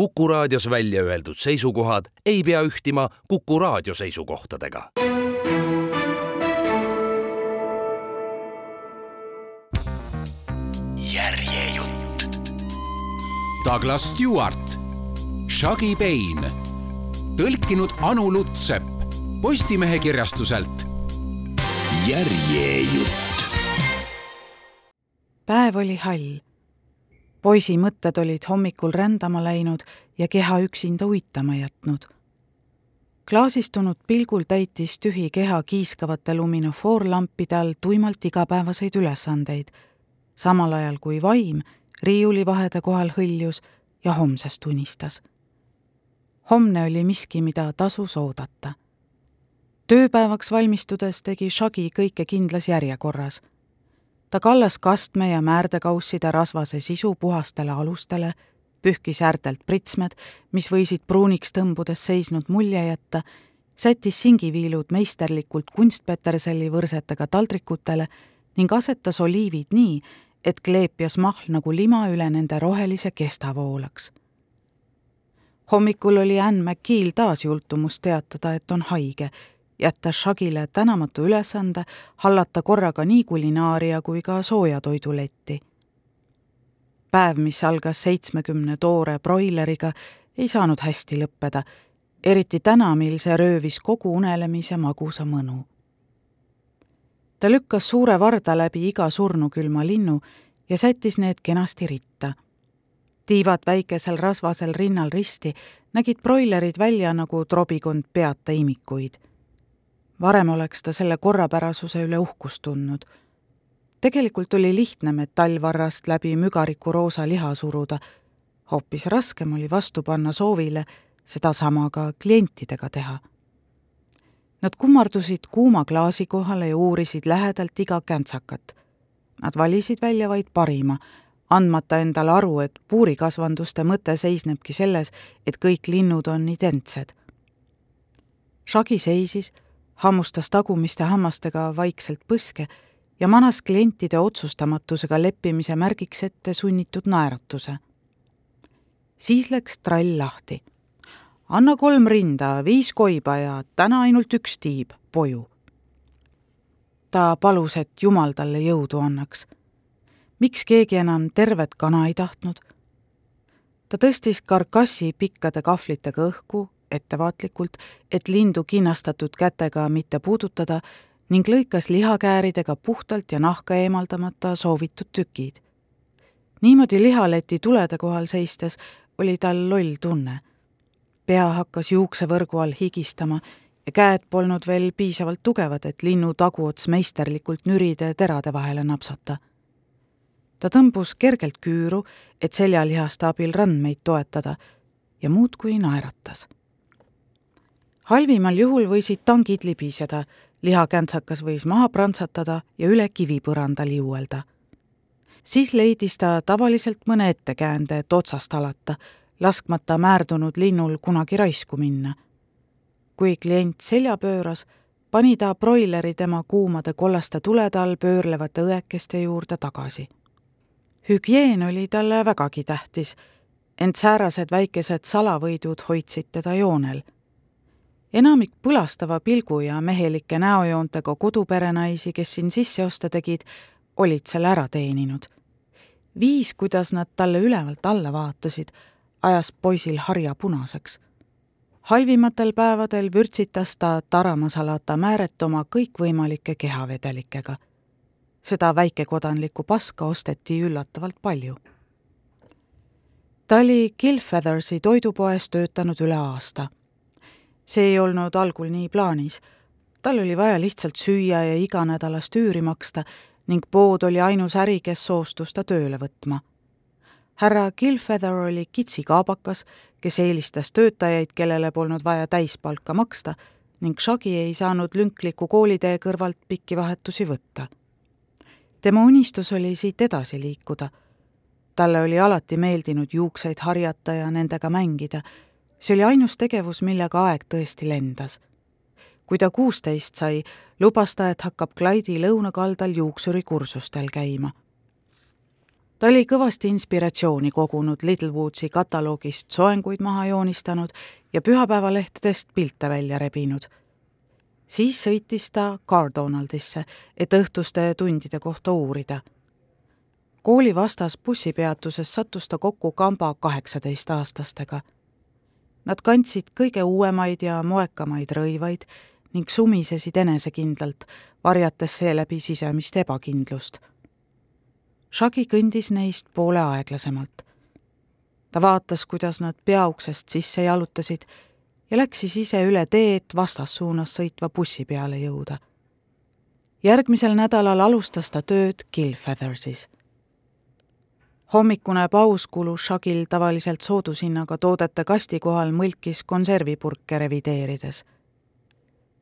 Kuku raadios välja öeldud seisukohad ei pea ühtima Kuku raadio seisukohtadega. järjejutt. Douglas Stewart, Shaggy Payne, tõlkinud Anu Lutsepp Postimehe kirjastuselt. järjejutt. päev oli hall poisi mõtted olid hommikul rändama läinud ja keha üksinda uitama jätnud. klaasistunud pilgul täitis tühi keha kiiskavate luminofoorlampide all tuimalt igapäevaseid ülesandeid, samal ajal kui vaim riiulivahede kohal hõljus ja homsest unistas. homne oli miski, mida tasus oodata. tööpäevaks valmistudes tegi Shagi kõike kindlas järjekorras ta kallas kastme ja määrdekausside rasvase sisu puhastele alustele, pühkis äärtelt pritsmed, mis võisid pruuniks tõmbudes seisnud mulje jätta, sättis singiviilud meisterlikult kunstpeterselli võrsetega taldrikutele ning asetas oliivid nii, et kleepjas mahl nagu lima üle nende rohelise kesta voolaks. hommikul oli Ann McKeel taas jultumus teatada, et on haige jätta Shagile tänamatu ülesande hallata korraga nii kulinaaria kui ka soojatoiduletti. päev, mis algas seitsmekümne toore broileriga, ei saanud hästi lõppeda, eriti täna, mil see röövis kogu unelemise magusa mõnu. ta lükkas suure varda läbi iga surnukülma linnu ja sättis need kenasti ritta. tiivad väikesel rasvasel rinnal risti nägid broilerid välja nagu trobikond peata imikuid varem oleks ta selle korrapärasuse üle uhkust tundnud. tegelikult oli lihtne metallvarrast läbi mügariku roosa liha suruda, hoopis raskem oli vastu panna soovile sedasama ka klientidega teha. Nad kummardusid kuuma klaasi kohale ja uurisid lähedalt iga käntsakat. Nad valisid välja vaid parima, andmata endale aru, et puurikasvanduste mõte seisnebki selles, et kõik linnud on identsed. Shagi seisis hammustas tagumiste hammastega vaikselt põske ja manas klientide otsustamatusega leppimise märgiks ette sunnitud naeratuse. siis läks trall lahti. anna kolm rinda, viis koiba ja täna ainult üks tiib, poju. ta palus, et Jumal talle jõudu annaks. miks keegi enam tervet kana ei tahtnud? ta tõstis karkassi pikkade kahvlitega õhku ettevaatlikult, et lindu kinnastatud kätega mitte puudutada ning lõikas lihakääridega puhtalt ja nahka eemaldamata soovitud tükid. niimoodi lihaleti tulede kohal seistes oli tal loll tunne. pea hakkas juuksevõrgu all higistama ja käed polnud veel piisavalt tugevad, et linnu taguots meisterlikult nüride terade vahele napsata. ta tõmbus kergelt küüru, et seljalihaste abil randmeid toetada ja muudkui naeratas halvimal juhul võisid tangid libiseda, lihakäntsakas võis maha prantsatada ja üle kivipõranda liuelda. siis leidis ta tavaliselt mõne ettekäände, et otsast alata, laskmata määrdunud linnul kunagi raisku minna. kui klient selja pööras, pani ta broileri tema kuumade kollaste tulede all pöörlevate õekeste juurde tagasi. hügieen oli talle vägagi tähtis, ent säärased väikesed salavõidud hoidsid teda joonel enamik põlastava pilgu ja mehelike näojoontega koduperenaisi, kes siin sisseoste tegid, olid selle ära teeninud. viis, kuidas nad talle ülevalt alla vaatasid, ajas poisil harja punaseks. halvimatel päevadel vürtsitas ta taramasalata määret oma kõikvõimalike kehavedelikega. seda väikekodanlikku paska osteti üllatavalt palju. ta oli Killfeathersi toidupoes töötanud üle aasta see ei olnud algul nii plaanis. tal oli vaja lihtsalt süüa ja iganädalast üüri maksta ning pood oli ainus äri, kes soostus ta tööle võtma. härra Killfeather oli kitsikaabakas, kes eelistas töötajaid, kellele polnud vaja täispalka maksta ning Shagi ei saanud lünkliku koolitee kõrvalt pikki vahetusi võtta. tema unistus oli siit edasi liikuda. talle oli alati meeldinud juukseid harjata ja nendega mängida see oli ainus tegevus, millega aeg tõesti lendas. kui ta kuusteist sai, lubas ta, et hakkab Clyde'i lõunakaldal juuksurikursustel käima. ta oli kõvasti inspiratsiooni kogunud Littlewoodsi kataloogist soenguid maha joonistanud ja pühapäevalehtedest pilte välja rebinud. siis sõitis ta Cardonaldisse, et õhtuste tundide kohta uurida. kooli vastas bussipeatuses sattus ta kokku kamba kaheksateistaastastega. Nad kandsid kõige uuemaid ja moekamaid rõivaid ning sumisesid enesekindlalt, varjates seeläbi sisemist ebakindlust Shagi kõndis neist poole aeglasemalt. ta vaatas, kuidas nad peauksest sisse jalutasid ja läks siis ise üle tee, et vastassuunas sõitva bussi peale jõuda. järgmisel nädalal alustas ta tööd Killfeathersis. Hommikune paus kulus Shagil tavaliselt soodushinnaga toodete kasti kohal mõlkis konservipurke revideerides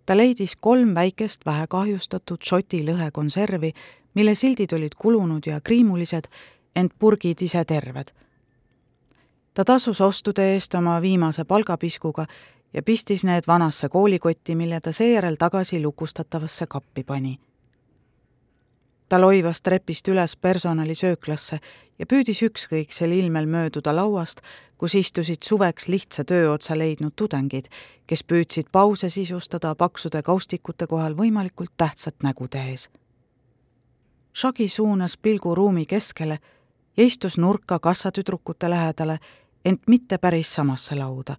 ta leidis kolm väikest vähekahjustatud Šoti lõhekonservi, mille sildid olid kulunud ja kriimulised, ent purgid ise terved. ta tasus ostude eest oma viimase palgapiskuga ja pistis need vanasse koolikotti, mille ta seejärel tagasi lukustatavasse kappi pani. ta loivas trepist üles personalisööklasse ja püüdis ükskõiksel ilmel mööduda lauast, kus istusid suveks lihtsa tööotsa leidnud tudengid, kes püüdsid pause sisustada paksude kaustikute kohal võimalikult tähtsat nägu tehes. Shagi suunas pilgu ruumi keskele ja istus nurka kassatüdrukute lähedale, ent mitte päris samasse lauda.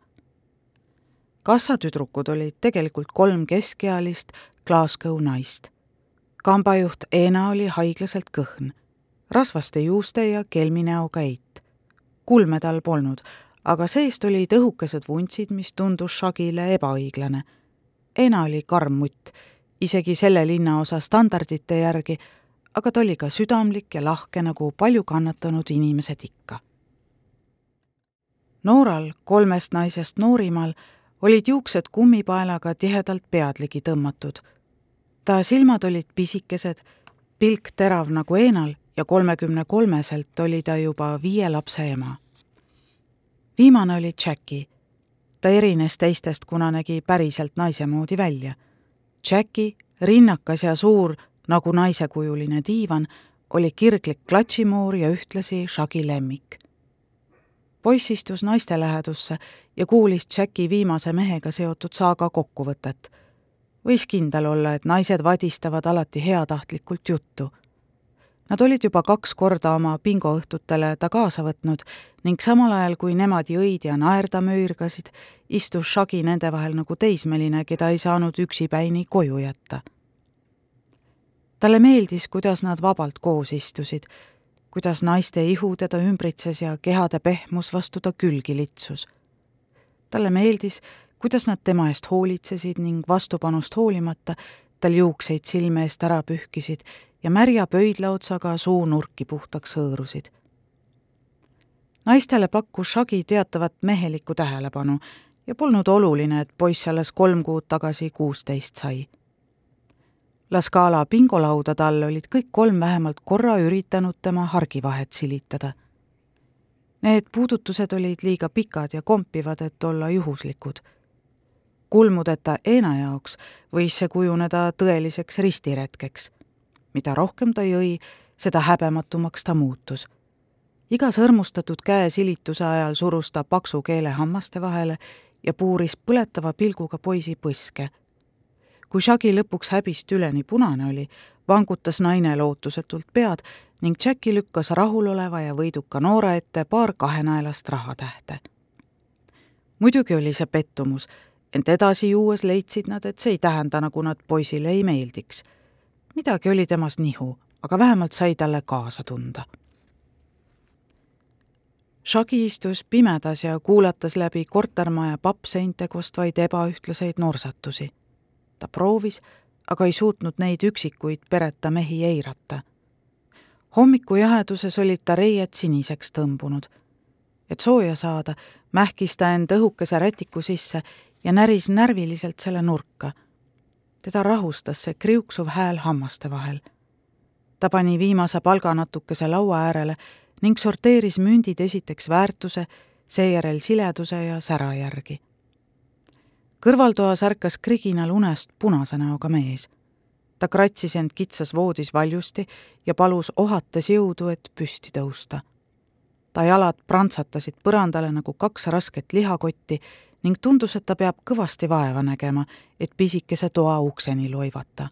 kassatüdrukud olid tegelikult kolm keskealist Glasgow naist. kambajuht Eena oli haiglaselt kõhn, rasvaste juuste ja kelminäoga eit kulme tal polnud, aga seest olid õhukesed vuntsid, mis tundus Shagile ebaõiglane. Ena oli karm mutt, isegi selle linnaosa standardite järgi, aga ta oli ka südamlik ja lahke, nagu palju kannatanud inimesed ikka. Nooral, kolmest naisest noorimal, olid juuksed kummipaelaga tihedalt pead ligi tõmmatud. ta silmad olid pisikesed, pilk terav nagu Eenal ja kolmekümne kolmeselt oli ta juba viie lapse ema. viimane oli Jackie. ta erines teistest, kuna nägi päriselt naise moodi välja. Jackie, rinnakas ja suur nagu naisekujuline diivan, oli kirglik klatšimoor ja ühtlasi Shagi lemmik. poiss istus naiste lähedusse ja kuulis Jackie viimase mehega seotud saaga kokkuvõtet. võis kindel olla, et naised vadistavad alati heatahtlikult juttu Nad olid juba kaks korda oma bingoõhtutele ta kaasa võtnud ning samal ajal, kui nemad jõid ja naerda möürgasid, istus Shagi nende vahel nagu teismeline, keda ei saanud üksipäini koju jätta. talle meeldis, kuidas nad vabalt koos istusid, kuidas naiste ihu teda ümbritses ja kehade pehmus vastu ta külgi litsus. talle meeldis, kuidas nad tema eest hoolitsesid ning vastupanust hoolimata tal juukseid silme eest ära pühkisid ja märja pöidlaotsaga suunurki puhtaks hõõrusid. naistele pakkus Shagi teatavat mehelikku tähelepanu ja polnud oluline, et poiss alles kolm kuud tagasi kuusteist sai. La Scala bingolaudade all olid kõik kolm vähemalt korra üritanud tema hargivahet silitada. Need puudutused olid liiga pikad ja kompivad, et olla juhuslikud kulmudeta Eena jaoks võis see kujuneda tõeliseks ristiretkeks mida rohkem ta jõi, seda häbematumaks ta muutus. iga sõrmustatud käe silituse ajal surus ta paksu keele hammaste vahele ja puuris põletava pilguga poisi põske. kui Shagi lõpuks häbist üleni punane oli, vangutas naine lootusetult pead ning Jacki lükkas rahuloleva ja võiduka noore ette paar kahenaelast rahatähte. muidugi oli see pettumus, ent edasi juues leidsid nad, et see ei tähenda, nagu nad poisile ei meeldiks midagi oli temas nihu, aga vähemalt sai talle kaasa tunda. Shagi istus pimedas ja kuulatas läbi kortermaja pappseinte kostvaid ebaühtlaseid norsatusi. ta proovis, aga ei suutnud neid üksikuid pereta mehi eirata. hommikujaheduses olid ta reied siniseks tõmbunud. et sooja saada, mähkis ta end õhukese rätiku sisse ja näris närviliselt selle nurka teda rahustas see kriuksuv hääl hammaste vahel. ta pani viimase palga natukese laua äärele ning sorteeris mündid esiteks väärtuse, seejärel sileduse ja sära järgi. kõrvaltoas ärkas kriginal unest punase näoga mees. ta kratsis end kitsas voodis valjusti ja palus ohates jõudu, et püsti tõusta. ta jalad prantsatasid põrandale nagu kaks rasket lihakotti ning tundus, et ta peab kõvasti vaeva nägema, et pisikese toa ukseni loivata.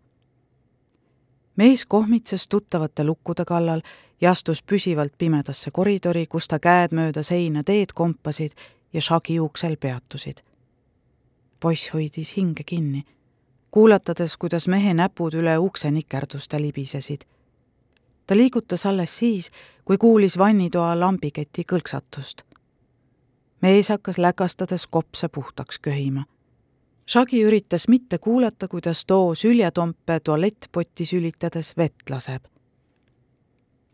mees kohmitses tuttavate lukkude kallal ja astus püsivalt pimedasse koridori, kus ta käed mööda seina teed kompasid ja šagi uksel peatusid. poiss hoidis hinge kinni, kuulatades, kuidas mehe näpud üle ukse nikerduste libisesid. ta liigutas alles siis, kui kuulis vannitoa lambiketi kõlksatust. Mees hakkas läkastades kopse puhtaks köhima Shagi üritas mitte kuulata, kuidas too süljetompe tualettpotti sülitades vett laseb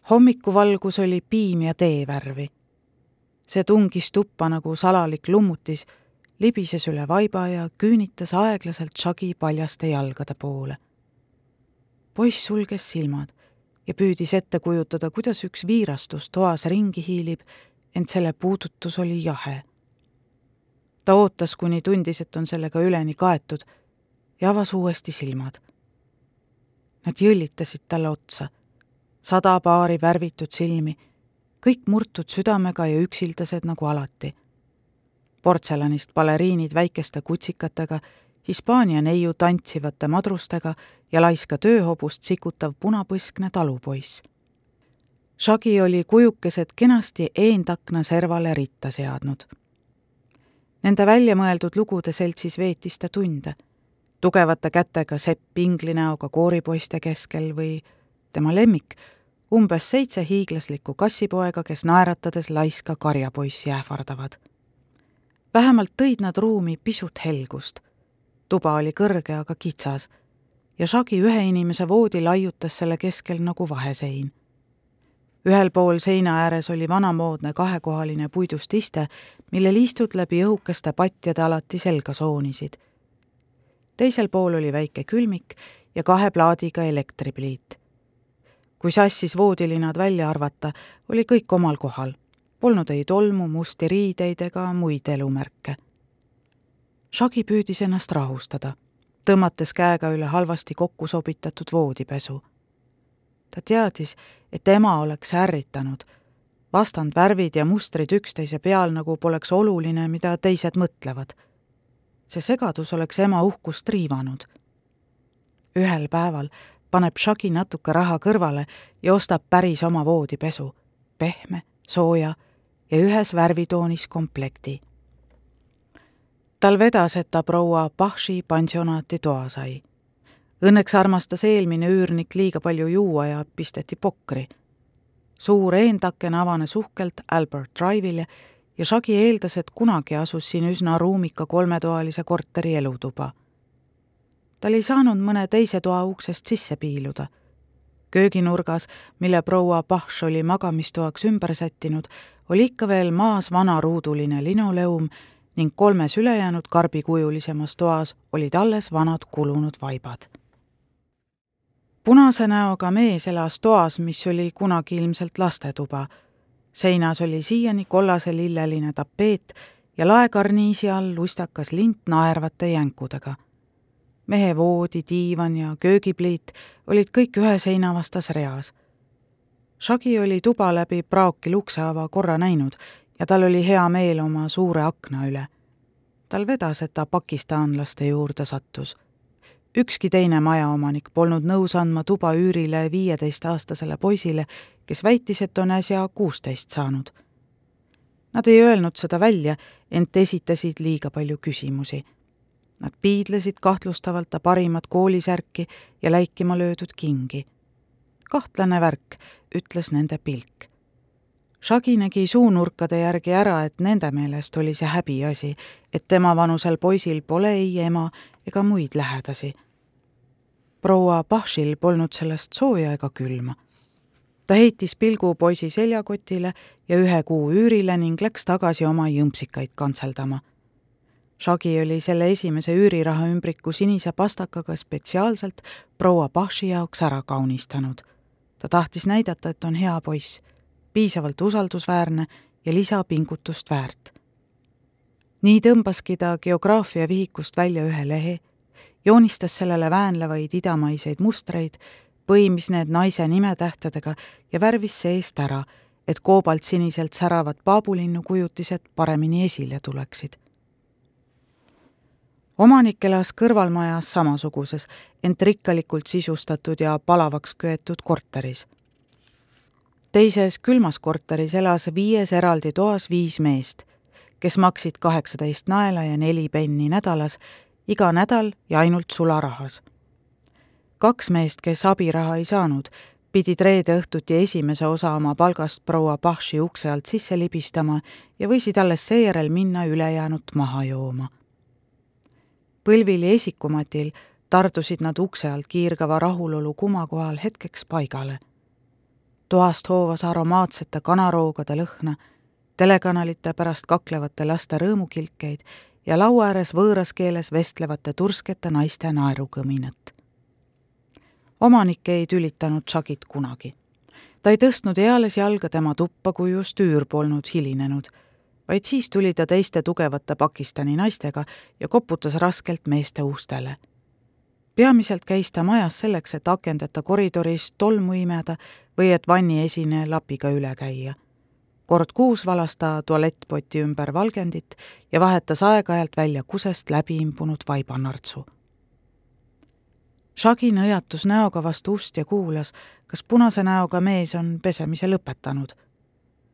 hommikuvalgus oli piim ja teevärvi. see tungis tuppa nagu salalik lummutis, libises üle vaiba ja küünitas aeglaselt Shagi paljaste jalgade poole. poiss sulges silmad ja püüdis ette kujutada, kuidas üks viirastus toas ringi hiilib, ent selle puudutus oli jahe. ta ootas, kuni tundis, et on sellega üleni kaetud ja avas uuesti silmad. Nad jõllitasid talle otsa sada paari värvitud silmi, kõik murtud südamega ja üksildased nagu alati. portselanist baleriinid väikeste kutsikatega, Hispaania neiu tantsivate madrustega ja laiska tööhobust sikutav punapõskne talupoiss. Shagi oli kujukesed kenasti eentakna servale ritta seadnud. Nende väljamõeldud lugude seltsis veetis ta tunde, tugevate kätega sepp inglinäoga kooripoiste keskel või tema lemmik, umbes seitse hiiglaslikku kassipoega, kes naeratades laiska karjapoissi ähvardavad. vähemalt tõid nad ruumi pisut helgust. tuba oli kõrge, aga kitsas ja Shagi ühe inimese voodi laiutas selle keskel nagu vahesein. Ühel pool seina ääres oli vanamoodne kahekohaline puidust iste, millel istud läbi õhukeste patjade alati selga soonisid. teisel pool oli väike külmik ja kahe plaadiga elektripliit kui sassis voodilinad välja arvata, oli kõik omal kohal. Polnud ei tolmu, musti riideid ega muid elumärke. Shagi püüdis ennast rahustada, tõmmates käega üle halvasti kokku sobitatud voodipesu. Ta teadis, et ema oleks ärritanud, vastandvärvid ja mustrid üksteise peal, nagu poleks oluline, mida teised mõtlevad. see segadus oleks ema uhkust riivanud. ühel päeval paneb Shagi natuke raha kõrvale ja ostab päris oma voodipesu, pehme, sooja ja ühes värvitoonis komplekti. tal vedas, et ta proua Bahši pansionaati toa sai. Õnneks armastas eelmine üürnik liiga palju juua ja pisteti pokri. suur eentaken avanes uhkelt Albert Drive'ile ja Shagi eeldas, et kunagi asus siin üsna ruumika kolmetoalise korteri elutuba tal ei saanud mõne teise toa uksest sisse piiluda. kööginurgas, mille proua Pahš oli magamistoaks ümber sättinud, oli ikka veel maas vanaruuduline linoleum ning kolmes ülejäänud karbikujulisemas toas olid alles vanad kulunud vaibad. Punase näoga mees elas toas, mis oli kunagi ilmselt lastetuba. seinas oli siiani kollase lilleline tapeet ja laekarniisi all lustakas lint naervate jänkudega mehe voodi, diivan ja köögipliit olid kõik ühe seina vastas reas. Shagi oli tuba läbi praokil ukseava korra näinud ja tal oli hea meel oma suure akna üle. tal vedas, et ta pakistanlaste juurde sattus. Ükski teine majaomanik polnud nõus andma tuba üürile viieteistaastasele poisile, kes väitis, et on äsja kuusteist saanud. Nad ei öelnud seda välja, ent esitasid liiga palju küsimusi Nad piidlesid kahtlustavalt ta parimat koolisärki ja läikima löödud kingi. kahtlane värk, ütles nende pilk. Shagi nägi suunurkade järgi ära, et nende meelest oli see häbiasi, et temavanusel poisil pole ei ema ega muid lähedasi. Proua Pahšil polnud sellest sooja ega külma. ta heitis pilgu poisi seljakotile ja ühe kuu üürile ning läks tagasi oma jõmpsikaid kantseldama Shagi oli selle esimese üüriraha ümbriku sinise pastakaga spetsiaalselt proua Bashi jaoks ära kaunistanud. ta tahtis näidata, et on hea poiss, piisavalt usaldusväärne ja lisapingutust väärt. nii tõmbaski ta geograafia vihikust välja ühe lehe joonistas sellele väänlevaid idamaiseid mustreid, põimis need naise nimetähtedega ja värvis seest ära, et koobaltsiniselt säravad paabulinnu kujutised paremini esile tuleksid. omanik elas kõrvalmajas samasuguses, ent rikkalikult sisustatud ja palavaks köetud korteris. teises külmas korteris elas viies eraldi toas viis meest, kes maksid kaheksateist naela ja neli penni nädalas, iga nädal ja ainult sularahas. kaks meest, kes abiraha ei saanud, pidid reede õhtuti esimese osa oma palgast proua Bachši ukse alt sisse libistama ja võisid alles seejärel minna ülejäänut maha jooma. põlvili esikumatil tardusid nad ukse alt kiirgava rahulolu kuma kohal hetkeks paigale. toast hoovas aromaatsete kanaroogade lõhna, telekanalite pärast kaklevate laste rõõmukilkeid ja laua ääres võõras keeles vestlevate turskete naiste naerukõminat omanik ei tülitanud Shagit kunagi. ta ei tõstnud eales jalga tema tuppa, kui just üür polnud hilinenud, vaid siis tuli ta teiste tugevate Pakistani naistega ja koputas raskelt meeste ustele. peamiselt käis ta majas selleks, et akendeta koridoris tolmu imeda või et vanniesine lapiga üle käia kord kuus valas ta tualettpoti ümber valgendit ja vahetas aeg-ajalt välja kusest läbi imbunud vaibanartsu Shagi nõjatus näoga vastu ust ja kuulas, kas punase näoga mees on pesemise lõpetanud.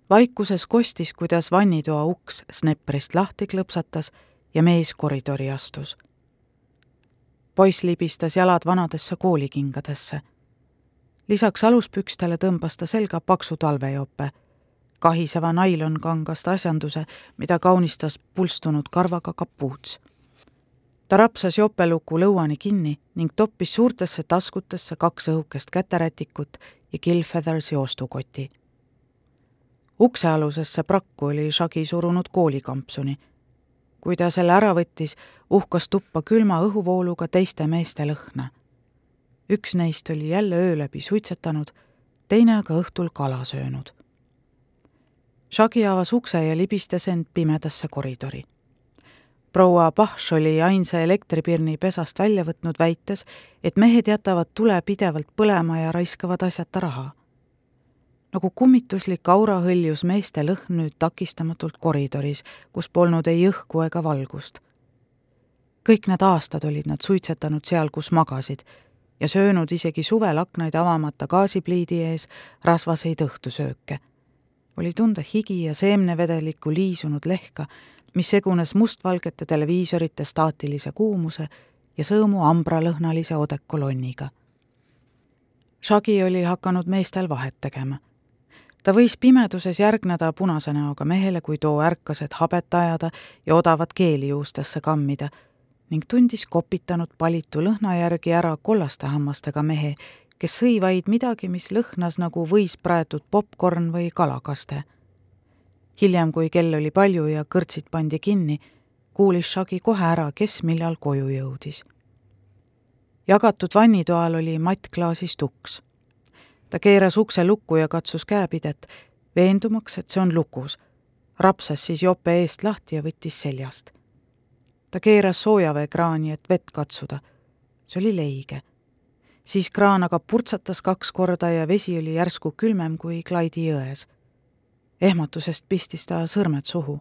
vaikuses kostis, kuidas vannitoa uks snepprist lahti klõpsatas ja mees koridori astus. poiss libistas jalad vanadesse koolikingadesse. lisaks aluspükstele tõmbas ta selga paksu talvejope, kahiseva nailonkangast asjanduse, mida kaunistas pulstunud karvaga kapuuts ta rapsas jopeluku lõuani kinni ning toppis suurtesse taskutesse kaks õhukest käterätikut ja Gilfeathersi ostukoti. uksealusesse prakku oli Shagi surunud koolikampsuni. kui ta selle ära võttis, uhkas tuppa külma õhuvooluga teiste meeste lõhna. üks neist oli jälle öö läbi suitsetanud, teine aga õhtul kala söönud. Shagi avas ukse ja libistas end pimedasse koridori proua Pahš oli ainsa elektripirni pesast välja võtnud, väites, et mehed jätavad tule pidevalt põlema ja raiskavad asjata raha. nagu kummituslik aura hõljus meeste lõhn nüüd takistamatult koridoris, kus polnud ei õhku ega valgust. kõik need aastad olid nad suitsetanud seal, kus magasid, ja söönud isegi suvel aknaid avamata gaasipliidi ees rasvaseid õhtusööke. Oli tunda higi ja seemnevedelikku liisunud lehka, mis segunes mustvalgete televiisorite staatilise kuumuse ja sõõmu ambralõhnalise odekolonniga. Shagi oli hakanud meestel vahet tegema. ta võis pimeduses järgneda punase näoga mehele, kui too ärkas, et habet ajada ja odavat keeli juustesse kammida, ning tundis kopitanud palitu lõhna järgi ära kollaste hammastega mehe, kes sõi vaid midagi, mis lõhnas nagu võispraetud popkorn või kalakaste hiljem, kui kell oli palju ja kõrtsid pandi kinni, kuulis Shagi kohe ära, kes millal koju jõudis. jagatud vannitoal oli mattklaasist uks. ta keeras ukse lukku ja katsus käepidet, veendumaks, et see on lukus. rapsas siis jope eest lahti ja võttis seljast. ta keeras soojaveekraani, et vett katsuda. see oli leige. Siis kraan aga purtsatas kaks korda ja vesi oli järsku külmem kui Klaidi jões ehmatusest pistis ta sõrmed suhu.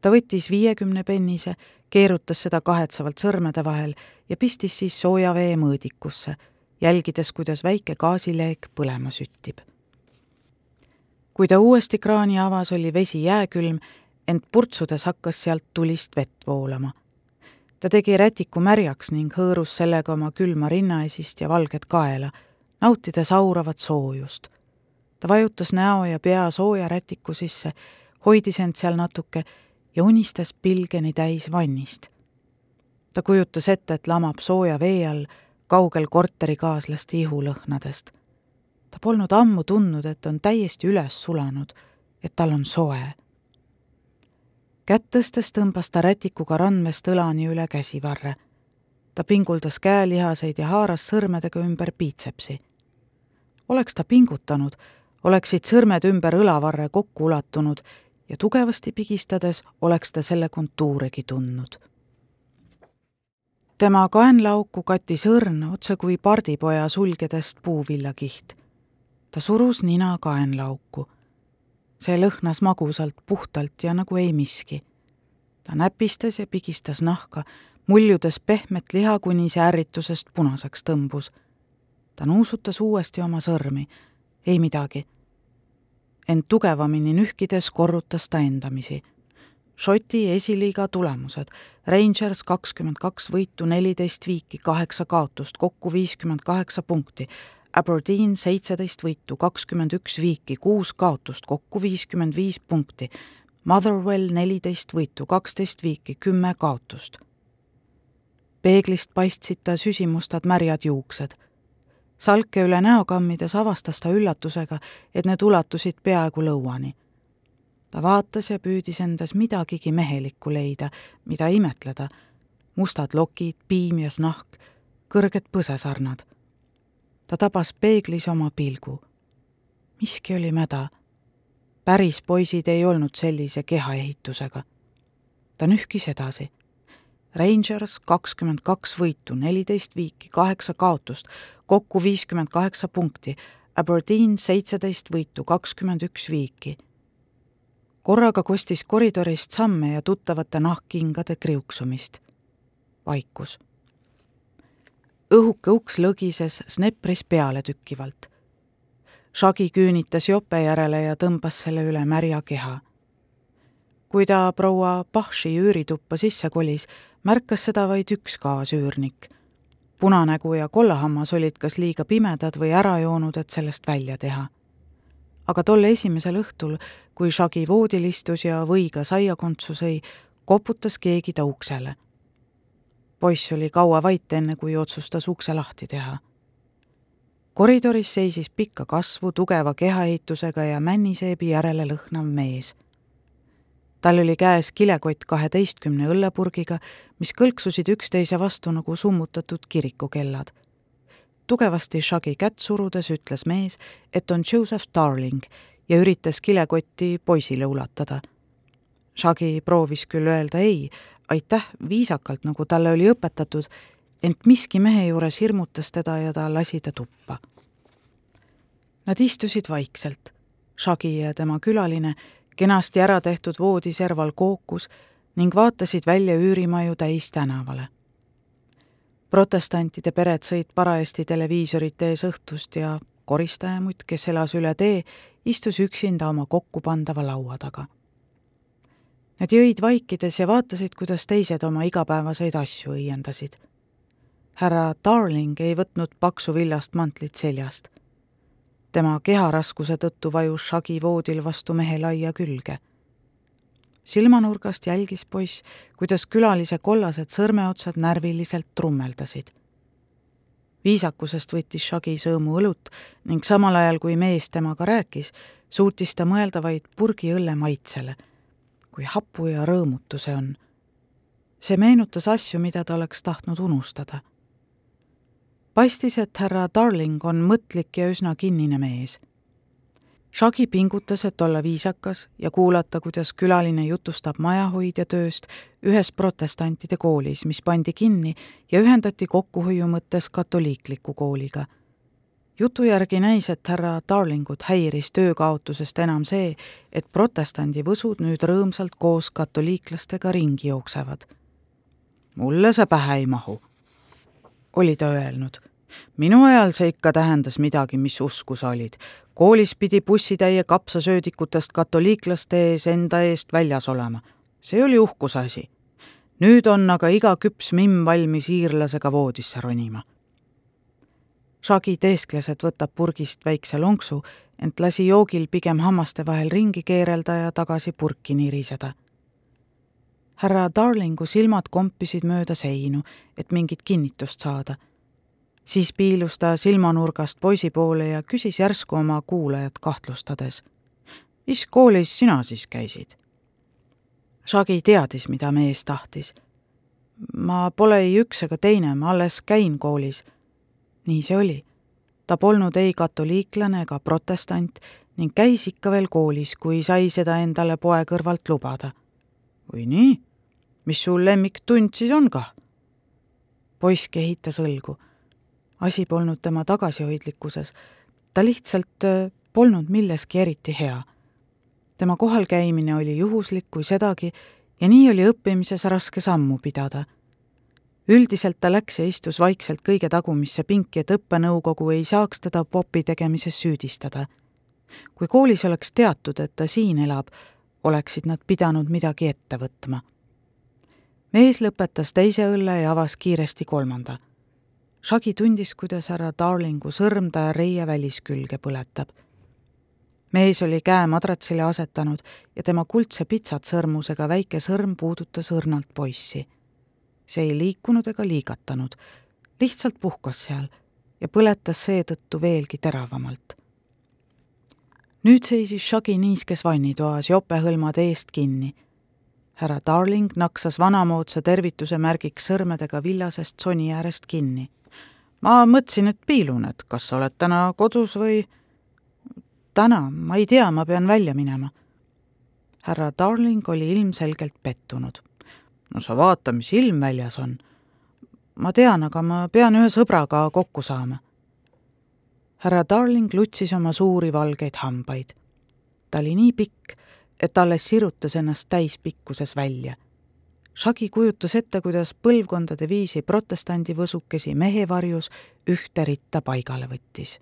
ta võttis viiekümne pennise, keerutas seda kahetsevalt sõrmede vahel ja pistis siis sooja vee mõõdikusse, jälgides, kuidas väike gaasileek põlema süttib. kui ta uuesti kraani avas, oli vesi jääkülm, ent purtsudes hakkas sealt tulist vett voolama. Ta tegi rätiku märjaks ning hõõrus sellega oma külma rinnaesist ja valget kaela, nautides auravat soojust ta vajutas näo ja pea sooja rätiku sisse, hoidis end seal natuke ja unistas pilgeni täis vannist. ta kujutas ette, et lamab sooja vee all, kaugel korterikaaslaste ihulõhnadest. ta polnud ammu tundnud, et on täiesti üles sulanud, et tal on soe. Kätt tõstes tõmbas ta rätikuga randmest õlani üle käsivarre. ta pinguldas käelihaseid ja haaras sõrmedega ümber piitsepsi. oleks ta pingutanud, oleksid sõrmed ümber õlavarre kokku ulatunud ja tugevasti pigistades oleks ta selle kontuuregi tundnud. tema kaenlaauku kattis õrn otse kui pardipoja sulgedest puuviljakiht. ta surus nina kaenlaauku. See lõhnas magusalt, puhtalt ja nagu ei miski. ta näpistas ja pigistas nahka, muljudes pehmet liha, kuni see ärritusest punaseks tõmbus. ta nuusutas uuesti oma sõrmi. ei midagi. ent tugevamini nühkides korrutas ta endamisi Šoti esiliiga tulemused. Rangers kakskümmend kaks võitu, neliteist viiki, kaheksa kaotust, kokku viiskümmend kaheksa punkti. Aberdeen seitseteist võitu, kakskümmend üks viiki, kuus kaotust, kokku viiskümmend viis punkti. Motherwell neliteist võitu, kaksteist viiki, kümme kaotust. peeglist paistsid ta süsimustad märjad juuksed. salke üle näo kammides avastas ta üllatusega, et need ulatusid peaaegu lõuani ta vaatas ja püüdis endas midagigi mehelikku leida, mida imetleda. mustad lokid, piimjas nahk, kõrged põsesarnad. Ta tabas peeglis oma pilgu. miski oli mäda. päris poisid ei olnud sellise kehaehitusega. ta nühkis edasi. Rangers kakskümmend kaks võitu, neliteist viiki, kaheksa kaotust, kokku viiskümmend kaheksa punkti. Aberdeen seitseteist võitu, kakskümmend üks viiki korraga kostis koridorist samme ja tuttavate nahkkingade kriuksumist. vaikus. Õhuke uks lõgises Snepris peale tükkivalt. Shagi küünitas jope järele ja tõmbas selle üle märja keha. kui ta proua Pahši üürituppa sisse kolis, märkas seda vaid üks kaasüürnik. punanägu ja kollahammas olid kas liiga pimedad või ära joonud, et sellest välja teha aga tol esimesel õhtul, kui Shagi voodil istus ja võiga saiakontsu sõi, koputas keegi ta uksele. Poiss oli kaua vait, enne kui otsustas ukse lahti teha. koridoris seisis pikka kasvu, tugeva kehaehitusega ja männiseebi järele lõhnav mees. tal oli käes kilekott kaheteistkümne õllepurgiga, mis kõlksusid üksteise vastu nagu summutatud kirikukellad tugevasti Shagi kätt surudes ütles mees, et on Joseph Darling ja üritas kilekotti poisile ulatada. Shagi proovis küll öelda ei, aitäh viisakalt, nagu talle oli õpetatud, ent miski mehe juures hirmutas teda ja ta lasi ta tuppa. Nad istusid vaikselt. Shagi ja tema külaline kenasti ära tehtud voodiserval kookus ning vaatasid välja üürimaju täis tänavale protestantide pered sõid parajasti televiisorite ees õhtust ja koristajamutt, kes elas üle tee, istus üksinda oma kokkupandava laua taga. Nad jõid vaikides ja vaatasid, kuidas teised oma igapäevaseid asju õiendasid. härra Darling ei võtnud paksu villast mantlit seljast. tema keharaskuse tõttu vajus Shagi voodil vastu mehe laia külge silmanurgast jälgis poiss, kuidas külalise kollased sõrmeotsad närviliselt trummeldasid. viisakusest võttis Shagi sõõmu õlut ning samal ajal, kui mees temaga rääkis, suutis ta mõelda vaid purgi õlle maitsele. Kui hapu ja rõõmutu see on. see meenutas asju, mida ta oleks tahtnud unustada. paistis, et härra Darling on mõtlik ja üsna kinnine mees Shagi pingutas, et olla viisakas ja kuulata, kuidas külaline jutustab majahoidja tööst ühes protestantide koolis, mis pandi kinni ja ühendati kokkuhoiu mõttes katoliikliku kooliga. Jutu järgi näis, et härra Darlingut häiris töökaotusest enam see, et protestandi võsud nüüd rõõmsalt koos katoliiklastega ringi jooksevad. mulle see pähe ei mahu, oli ta öelnud minu ajal see ikka tähendas midagi, mis usku sa olid koolis pidi bussitäie kapsasöödikutest katoliiklaste ees enda eest väljas olema. see oli uhkuse asi. nüüd on aga iga küps mimm valmis iirlasega voodisse ronima. Shagi teeskles, et võtab purgist väikse lonksu, ent lasi joogil pigem hammaste vahel ringi keerelda ja tagasi purki niriseda. härra Darlingu silmad kompisid mööda seinu, et mingit kinnitust saada siis piilus ta silmanurgast poisi poole ja küsis järsku oma kuulajat kahtlustades. mis koolis sina siis käisid? Shagi teadis, mida mees tahtis. ma pole ei üks ega teine, ma alles käin koolis. Nii see oli. ta polnud ei katoliiklane ega protestant ning käis ikka veel koolis, kui sai seda endale poe kõrvalt lubada. või nii? mis su lemmiktund siis on kah? poiss kehitas õlgu. asi polnud tema tagasihoidlikkuses, ta lihtsalt äh, polnud milleski eriti hea. tema kohalkäimine oli juhuslik kui sedagi ja nii oli õppimises raske sammu pidada. Üldiselt ta läks ja istus vaikselt kõige tagumisse pinki, et õppenõukogu ei saaks teda popi tegemises süüdistada. kui koolis oleks teatud, et ta siin elab, oleksid nad pidanud midagi ette võtma. mees lõpetas teise õlle ja avas kiiresti kolmanda. Shagi tundis, kuidas härra Darlingu sõrm ta reie väliskülge põletab mees oli käe madratsile asetanud ja tema kuldse pitsatsõrmusega väike sõrm puudutas õrnalt poissi. See ei liikunud ega liigatanud, lihtsalt puhkas seal ja põletas seetõttu veelgi teravamalt. nüüd seisis Shagi niiskes vannitoas jopehõlmad eest kinni. härra Darling naksas vanamoodsa tervituse märgiks sõrmedega villasest soni äärest kinni. ma mõtlesin, et piilun, et kas sa oled täna kodus või täna, ma ei tea, ma pean välja minema. härra Darling oli ilmselgelt pettunud. No sa vaata, mis ilm väljas on. ma tean, aga ma pean ühe sõbraga kokku saama. härra Darling lutsis oma suuri valgeid hambaid. ta oli nii pikk, et alles sirutas ennast täispikkuses välja. Shagi kujutas ette, kuidas põlvkondade viisi protestandi võsukesi mehe varjus ühte ritta paigale võttis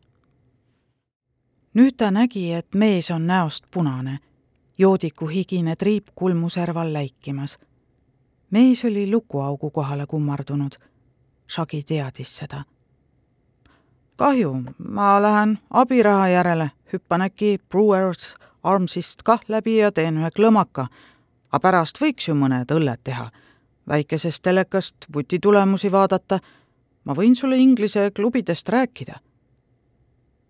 nüüd ta nägi, et mees on näost punane, joodiku higine triip kulmuserval läikimas. Mees oli lukuaugu kohale kummardunud. Shagi teadis seda. kahju, ma lähen abiraha järele, hüppan äkki Brewers Armsist kah läbi ja teen ühe klõmaka. aga pärast võiks ju mõned õlled teha, väikesest telekast vuti tulemusi vaadata. ma võin sulle Inglise klubidest rääkida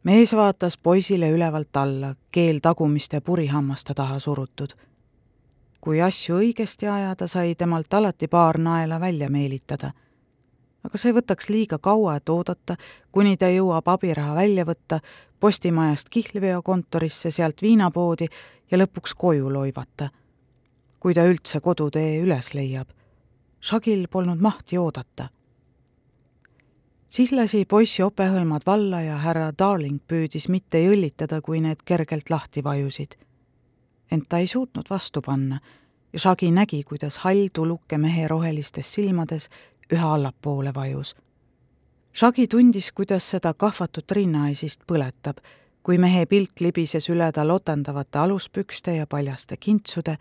mees vaatas poisile ülevalt alla, keel tagumiste purihammaste taha surutud. Kui asju õigesti ajada, sai temalt alati paar naela välja meelitada. aga see võtaks liiga kaua, et oodata, kuni ta jõuab abiraha välja võtta, postimajast kihlveokontorisse, sealt viinapoodi ja lõpuks koju loibata. kui ta üldse kodutee üles leiab. Shagil polnud mahti oodata siis lasi poiss jopehõlmad valla ja härra Darling püüdis mitte jõllitada, kui need kergelt lahti vajusid. Ent ta ei suutnud vastu panna ja Shagi nägi, kuidas hall tuluke mehe rohelistes silmades üha allapoole vajus. Shagi tundis, kuidas seda kahvatut rinnaesist põletab, kui mehe pilt libises üle ta lotendavate aluspükste ja paljaste kintsude,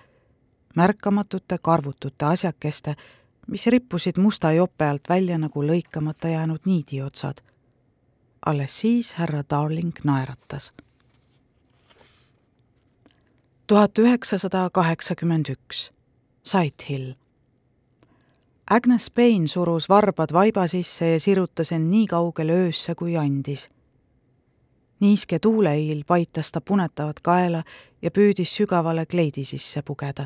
märkamatute karvutute asjakeste, mis rippusid musta jope alt välja nagu lõikamata jäänud niidiotsad. alles siis härra Darling naeratas. Tuhat üheksasada kaheksakümmend üks, Sighthill. Agnes Payne surus varbad vaiba sisse ja sirutas end nii kaugele öösse, kui andis. niiske tuuleiil paitas ta punetavat kaela ja püüdis sügavale kleidi sisse pugeda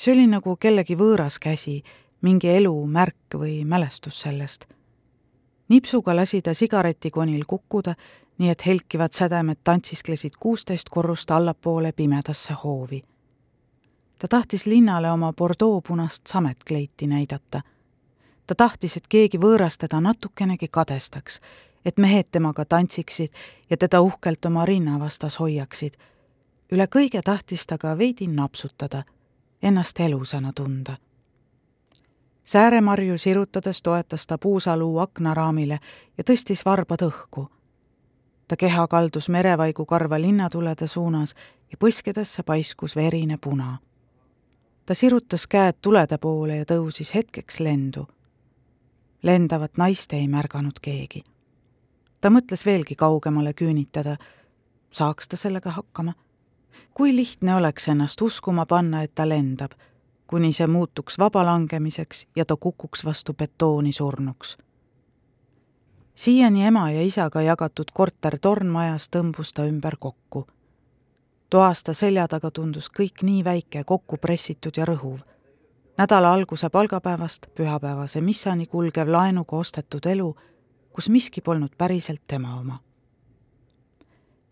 see oli nagu kellegi võõras käsi, mingi elu märk või mälestus sellest. Nipsuga lasi ta sigaretikonil kukkuda, nii et helkivad sädemed tantsisklesid kuusteist korrust allapoole pimedasse hoovi. ta tahtis linnale oma Bordeaux punast sametkleiti näidata. ta tahtis, et keegi võõras teda natukenegi kadestaks, et mehed temaga tantsiksid ja teda uhkelt oma rinna vastas hoiaksid. üle kõige tahtis ta ka veidi napsutada ennast elusana tunda. Sääremarju sirutades toetas ta puusaluu aknaraamile ja tõstis varbad õhku. ta keha kaldus merevaigu karva linnatulede suunas ja põskedesse paiskus verine puna. ta sirutas käed tulede poole ja tõusis hetkeks lendu. lendavat naist ei märganud keegi. ta mõtles veelgi kaugemale küünitada, saaks ta sellega hakkama kui lihtne oleks ennast uskuma panna, et ta lendab, kuni see muutuks vabalangemiseks ja ta kukuks vastu betooni surnuks. siiani ema ja isaga jagatud korter tornmajas tõmbus ta ümber kokku. toas ta selja taga tundus kõik nii väike, kokku pressitud ja rõhuv. nädala alguse palgapäevast pühapäevase missani kulgev laenuga ostetud elu, kus miski polnud päriselt tema oma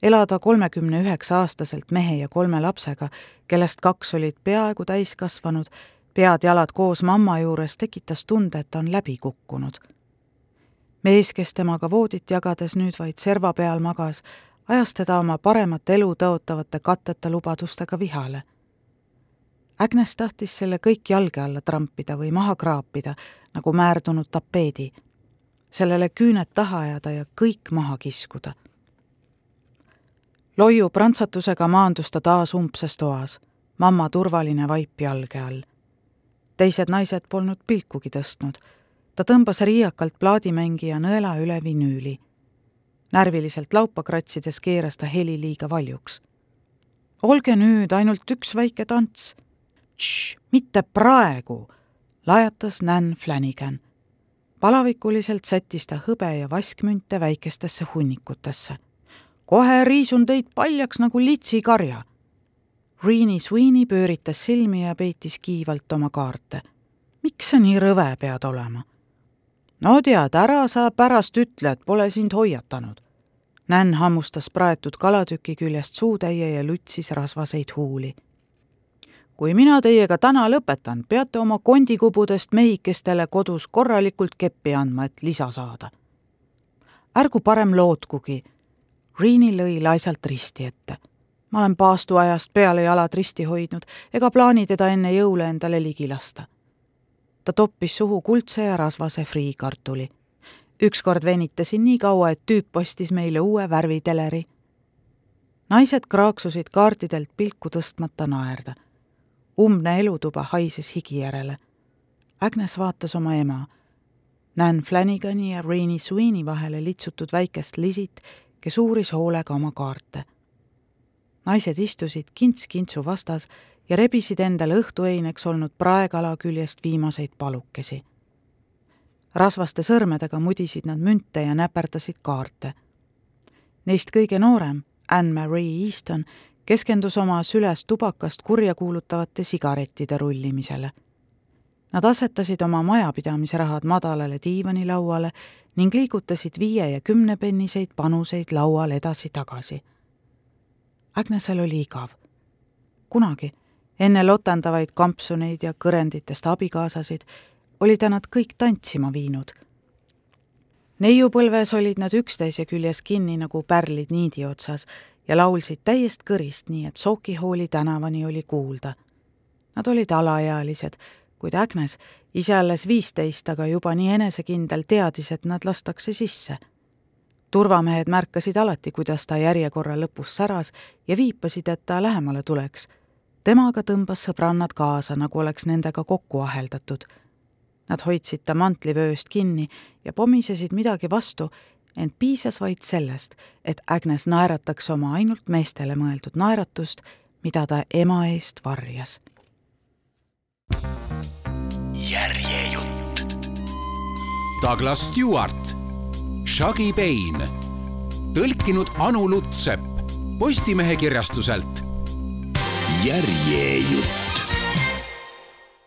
elada kolmekümne üheksa aastaselt mehe ja kolme lapsega, kellest kaks olid peaaegu täiskasvanud, pead-jalad koos mamma juures tekitas tunde, et ta on läbi kukkunud. mees, kes temaga voodit jagades nüüd vaid serva peal magas, ajas teda oma paremat elu tõotavate katteta lubadustega vihale. Agnes tahtis selle kõik jalge alla trampida või maha kraapida, nagu määrdunud tapeedi, sellele küüned taha ajada ja kõik maha kiskuda. Loiu prantsatusega maandus ta taas umbses toas, mamma turvaline vaip jalge all. teised naised polnud pilkugi tõstnud. ta tõmbas riiakalt plaadimängija nõela üle vinüüli närviliselt laupa kratsides keeras ta heli liiga valjuks. olge nüüd ainult üks väike tants. mitte praegu, lajatas Nan Flanagan. palavikuliselt sättis ta hõbe ja vaskmünte väikestesse hunnikutesse. Kohe riisun teid paljaks nagu litsikarja. Reeni Sweeney pööritas silmi ja peitis kiivalt oma kaarte. miks sa nii rõve pead olema? no tead, ära sa pärast ütle, et pole sind hoiatanud. Nänn hammustas praetud kalatüki küljest suutäie ja lutsis rasvaseid huuli. kui mina teiega täna lõpetan, peate oma kondikubudest mehikestele kodus korralikult keppi andma, et lisa saada. ärgu parem lootkugi. Riini lõi laisalt risti ette. ma olen paastuajast peale jalad risti hoidnud ega plaani teda enne jõule endale ligi lasta ta toppis suhu kuldse ja rasvase friikartuli. ükskord venitasin nii kaua, et tüüp ostis meile uue värviteleri. naised kraaksusid kaartidelt pilku tõstmata naerda. umbne elutuba haises higi järele. Agnes vaatas oma ema. Nan Flanagani ja Rainy Sweeney vahele litsutud väikest Lisit, kes uuris hoolega oma kaarte. naised istusid kints kintsu vastas ja rebisid endale õhtueineks olnud praekala küljest viimaseid palukesi. rasvaste sõrmedega mudisid nad münte ja näperdasid kaarte. Neist kõige noorem, Anne-Marie Easton, keskendus oma süles tubakast kurja kuulutavate sigarettide rullimisele. Nad asetasid oma majapidamisrahad madalale diivanilauale ning liigutasid viie ja kümnepenniseid panuseid laual edasi-tagasi. Agnesel oli igav. kunagi enne lotendavaid kampsuneid ja kõrenditest abikaasasid oli ta nad kõik tantsima viinud. neiupõlves olid nad üksteise küljes kinni nagu pärlid niidi otsas ja laulsid täiest kõrist, nii et Soki-Hooli tänavani oli kuulda. Nad olid alaealised, kuid Agnes, ise alles viisteist, aga juba nii enesekindel, teadis, et nad lastakse sisse. turvamehed märkasid alati, kuidas ta järjekorra lõpus säras ja viipasid, et ta lähemale tuleks temaga tõmbas sõbrannad kaasa, nagu oleks nendega kokku aheldatud. Nad hoidsid ta mantlivööst kinni ja pomisesid midagi vastu, ent piisas vaid sellest, et Agnes naerataks oma ainult meestele mõeldud naeratust, mida ta ema eest varjas. Järjejutt. Douglas Stewart, Shaggy Payne, tõlkinud Anu Lutsepp Postimehe kirjastuselt järjejutt